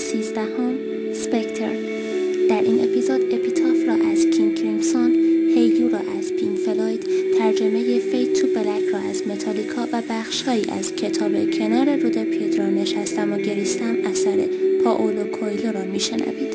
سیزدهم سپکتر در این اپیزود اپیتاف را از کینگ کریمسون هیو را از پینک فلوید ترجمه فیت تو بلک را از متالیکا و بخشهایی از کتاب کنار رود پیدرا نشستم و گریستم اثر پاولو کویلو را میشنوید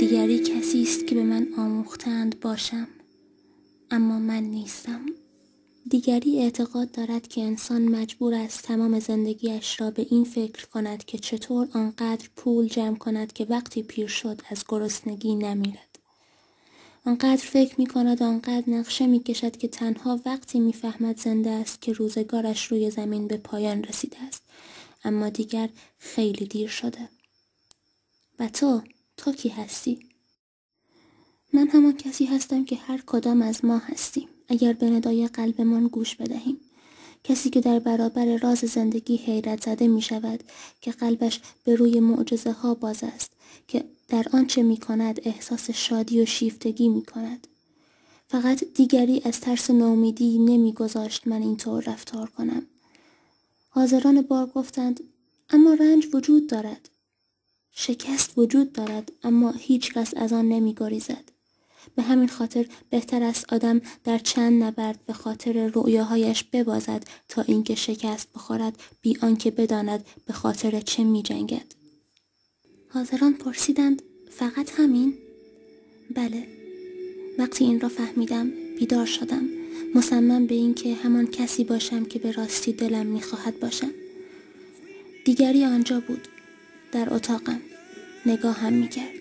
دیگری کسی است که به من آموختند باشم. اما من نیستم. دیگری اعتقاد دارد که انسان مجبور است تمام زندگیش را به این فکر کند که چطور آنقدر پول جمع کند که وقتی پیر شد از گرسنگی نمیرد. آنقدر فکر می کند آنقدر نقشه می کشد که تنها وقتی می فهمد زنده است که روزگارش روی زمین به پایان رسیده است. اما دیگر خیلی دیر شده. و تو؟ تو کی هستی من همان کسی هستم که هر کدام از ما هستیم اگر به ندای قلبمان گوش بدهیم کسی که در برابر راز زندگی حیرت زده می شود که قلبش به روی معجزه ها باز است که در آنچه می کند احساس شادی و شیفتگی می کند فقط دیگری از ترس ناامیدی نمیگذاشت من اینطور رفتار کنم حاضران بار گفتند اما رنج وجود دارد شکست وجود دارد اما هیچ کس از آن نمی گریزد. به همین خاطر بهتر است آدم در چند نبرد به خاطر رؤیاهایش ببازد تا اینکه شکست بخورد بی آنکه بداند به خاطر چه می جنگد. حاضران پرسیدند فقط همین؟ بله. وقتی این را فهمیدم بیدار شدم مصمم به اینکه همان کسی باشم که به راستی دلم میخواهد باشم دیگری آنجا بود در اتاقم نگاه هم می کرد.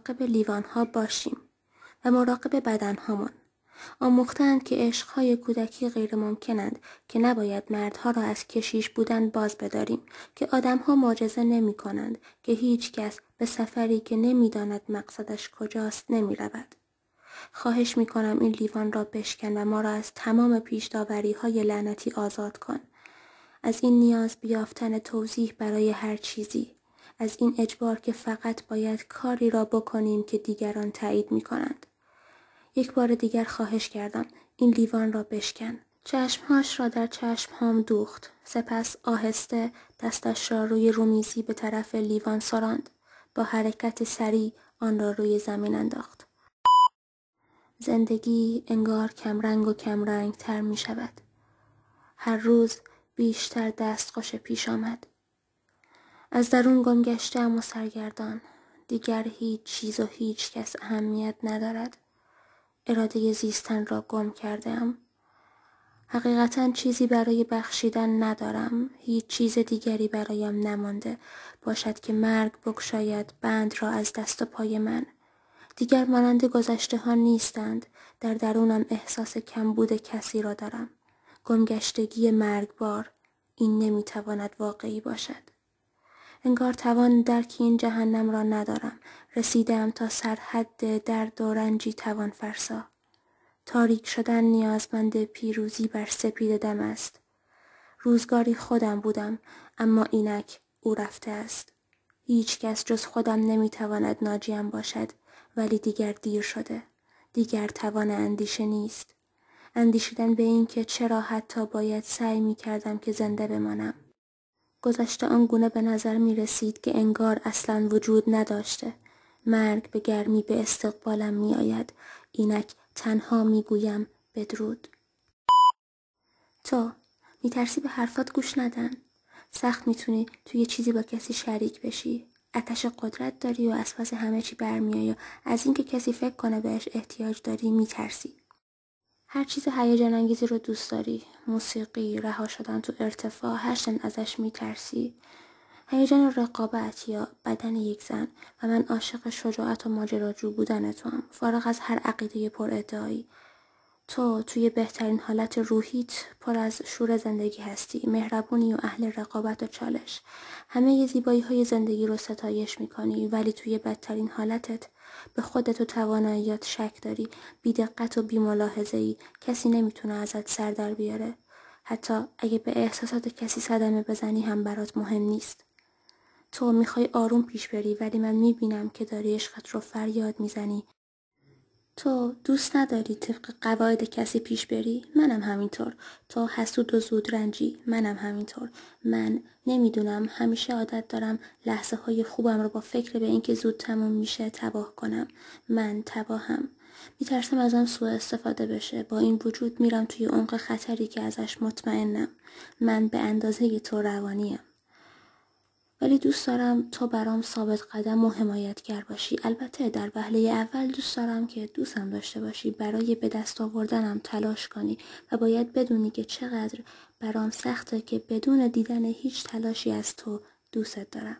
مراقب لیوانها باشیم و مراقب بدنهامان آموختند که عشقهای کودکی غیر ممکنند که نباید مردها را از کشیش بودن باز بداریم که آدمها معجزه نمی کنند که هیچ کس به سفری که نمی داند مقصدش کجاست نمی رود. خواهش می کنم این لیوان را بشکن و ما را از تمام پیش داوری های لعنتی آزاد کن. از این نیاز بیافتن توضیح برای هر چیزی از این اجبار که فقط باید کاری را بکنیم که دیگران تایید می کنند. یک بار دیگر خواهش کردم این لیوان را بشکن. چشمهاش را در چشمهام دوخت. سپس آهسته دستش را روی رومیزی به طرف لیوان سراند. با حرکت سریع آن را روی زمین انداخت. زندگی انگار کمرنگ و کمرنگ تر می شود. هر روز بیشتر دست خوش پیش آمد. از درون گم گشتم و سرگردان دیگر هیچ چیز و هیچ کس اهمیت ندارد اراده زیستن را گم کرده ام حقیقتا چیزی برای بخشیدن ندارم هیچ چیز دیگری برایم نمانده باشد که مرگ بکشاید بند را از دست و پای من دیگر مانند گذشته ها نیستند در درونم احساس کمبود کسی را دارم گمگشتگی مرگبار این نمیتواند واقعی باشد انگار توان درک این جهنم را ندارم رسیدم تا سرحد درد و رنجی توان فرسا تاریک شدن نیازمند پیروزی بر سپید دم است روزگاری خودم بودم اما اینک او رفته است هیچ کس جز خودم نمیتواند ناجیم باشد ولی دیگر دیر شده دیگر توان اندیشه نیست اندیشیدن به اینکه چرا حتی باید سعی می کردم که زنده بمانم گذشته آنگونه به نظر می رسید که انگار اصلا وجود نداشته. مرگ به گرمی به استقبالم می آید. اینک تنها می گویم بدرود. تو می ترسی به حرفات گوش ندن. سخت می تونی توی چیزی با کسی شریک بشی. آتش قدرت داری و از پس همه چی برمیای و از اینکه کسی فکر کنه بهش احتیاج داری میترسی هر چیز هیجان انگیزی رو دوست داری موسیقی رها شدن تو ارتفاع هر شن ازش میترسی هیجان رقابت یا بدن یک زن و من عاشق شجاعت و ماجراجو بودن تو هم فارغ از هر عقیده پر ادعایی تو توی بهترین حالت روحیت پر از شور زندگی هستی. مهربونی و اهل رقابت و چالش. همه ی زیبایی های زندگی رو ستایش میکنی ولی توی بدترین حالتت به خودت و تواناییات شک داری. بیدقت و بیملاحظه ای کسی نمیتونه ازت سر در بیاره. حتی اگه به احساسات کسی صدمه بزنی هم برات مهم نیست. تو میخوای آروم پیش بری ولی من میبینم که داری عشقت رو فریاد میزنی. تو دوست نداری طبق قواعد کسی پیش بری؟ منم همینطور. تو حسود و زود رنجی. منم همینطور. من نمیدونم. همیشه عادت دارم لحظه های خوبم رو با فکر به اینکه زود تموم میشه تباه کنم. من تباهم. میترسم ازم سوء استفاده بشه. با این وجود میرم توی عمق خطری که ازش مطمئنم. من به اندازه تو روانیم. ولی دوست دارم تو برام ثابت قدم و حمایتگر باشی. البته در وهله اول دوست دارم که دوستم داشته باشی. برای به دست آوردنم تلاش کنی و باید بدونی که چقدر برام سخته که بدون دیدن هیچ تلاشی از تو دوستت دارم.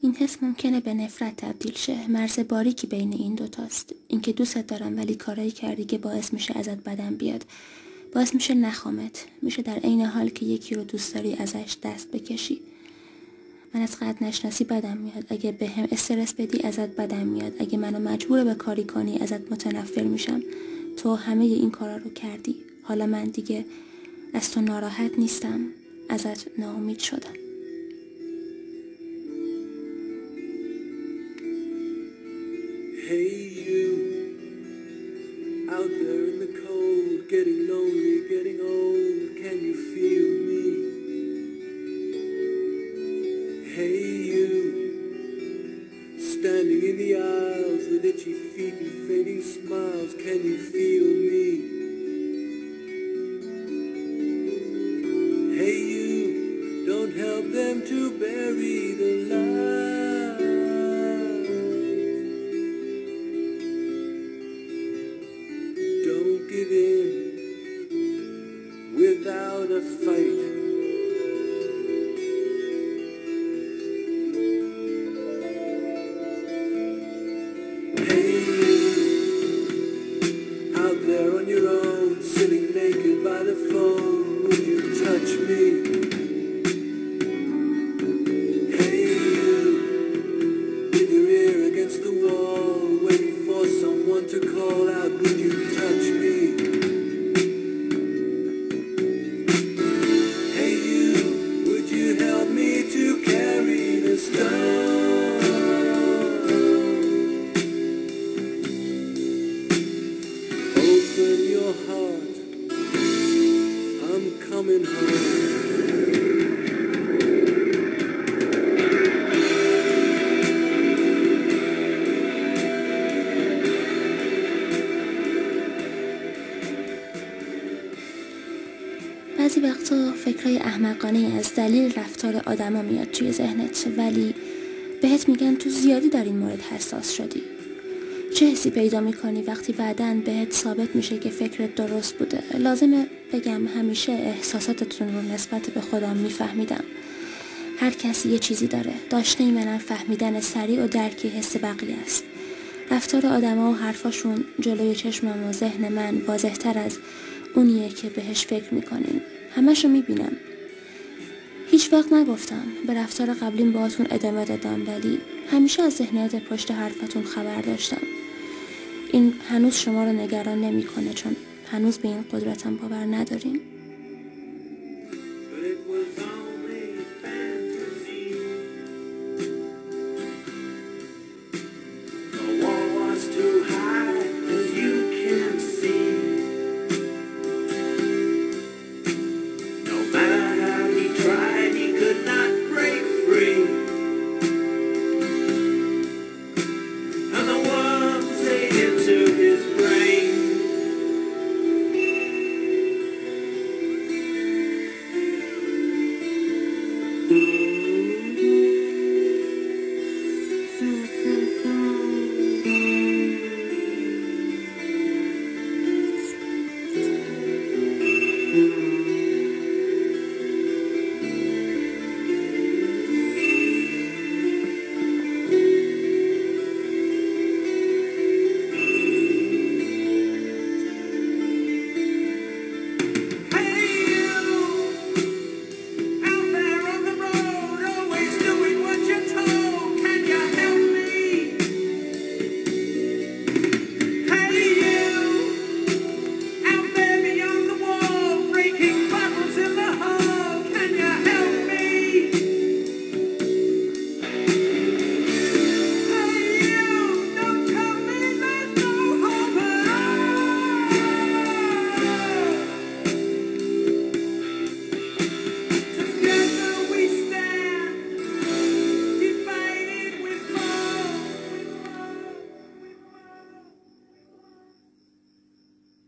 این حس ممکنه به نفرت تبدیل شه. مرز باریکی بین این دوتاست. اینکه دوستت دارم ولی کارایی کردی که باعث میشه ازت بدم بیاد. باعث میشه نخامت میشه در عین حال که یکی رو دوست داری ازش دست بکشی من از قد نشناسی بدم میاد اگه به هم استرس بدی ازت بدم میاد اگه منو مجبور به کاری کنی ازت متنفر میشم تو همه این کارا رو کردی حالا من دیگه از تو ناراحت نیستم ازت ناامید شدم the aisles with itchy feet and fading smiles. Can you feel me? فکرای احمقانه از دلیل رفتار آدما میاد توی ذهنت ولی بهت میگن تو زیادی در این مورد حساس شدی. چه حسی پیدا میکنی وقتی بعدا بهت ثابت میشه که فکرت درست بوده؟ لازمه بگم همیشه احساساتتون رو نسبت به خودم میفهمیدم. هر کسی یه چیزی داره. داشته منم فهمیدن سریع و درکی حس بقیه است. رفتار آدما و حرفاشون جلوی چشمم و ذهن من واضحتر از اونیه که بهش فکر میکنیم همش رو میبینم هیچ وقت نگفتم به رفتار قبلیم باهاتون ادامه دادم ولی همیشه از ذهنیت پشت حرفتون خبر داشتم این هنوز شما رو نگران نمیکنه چون هنوز به این قدرتم باور ندارین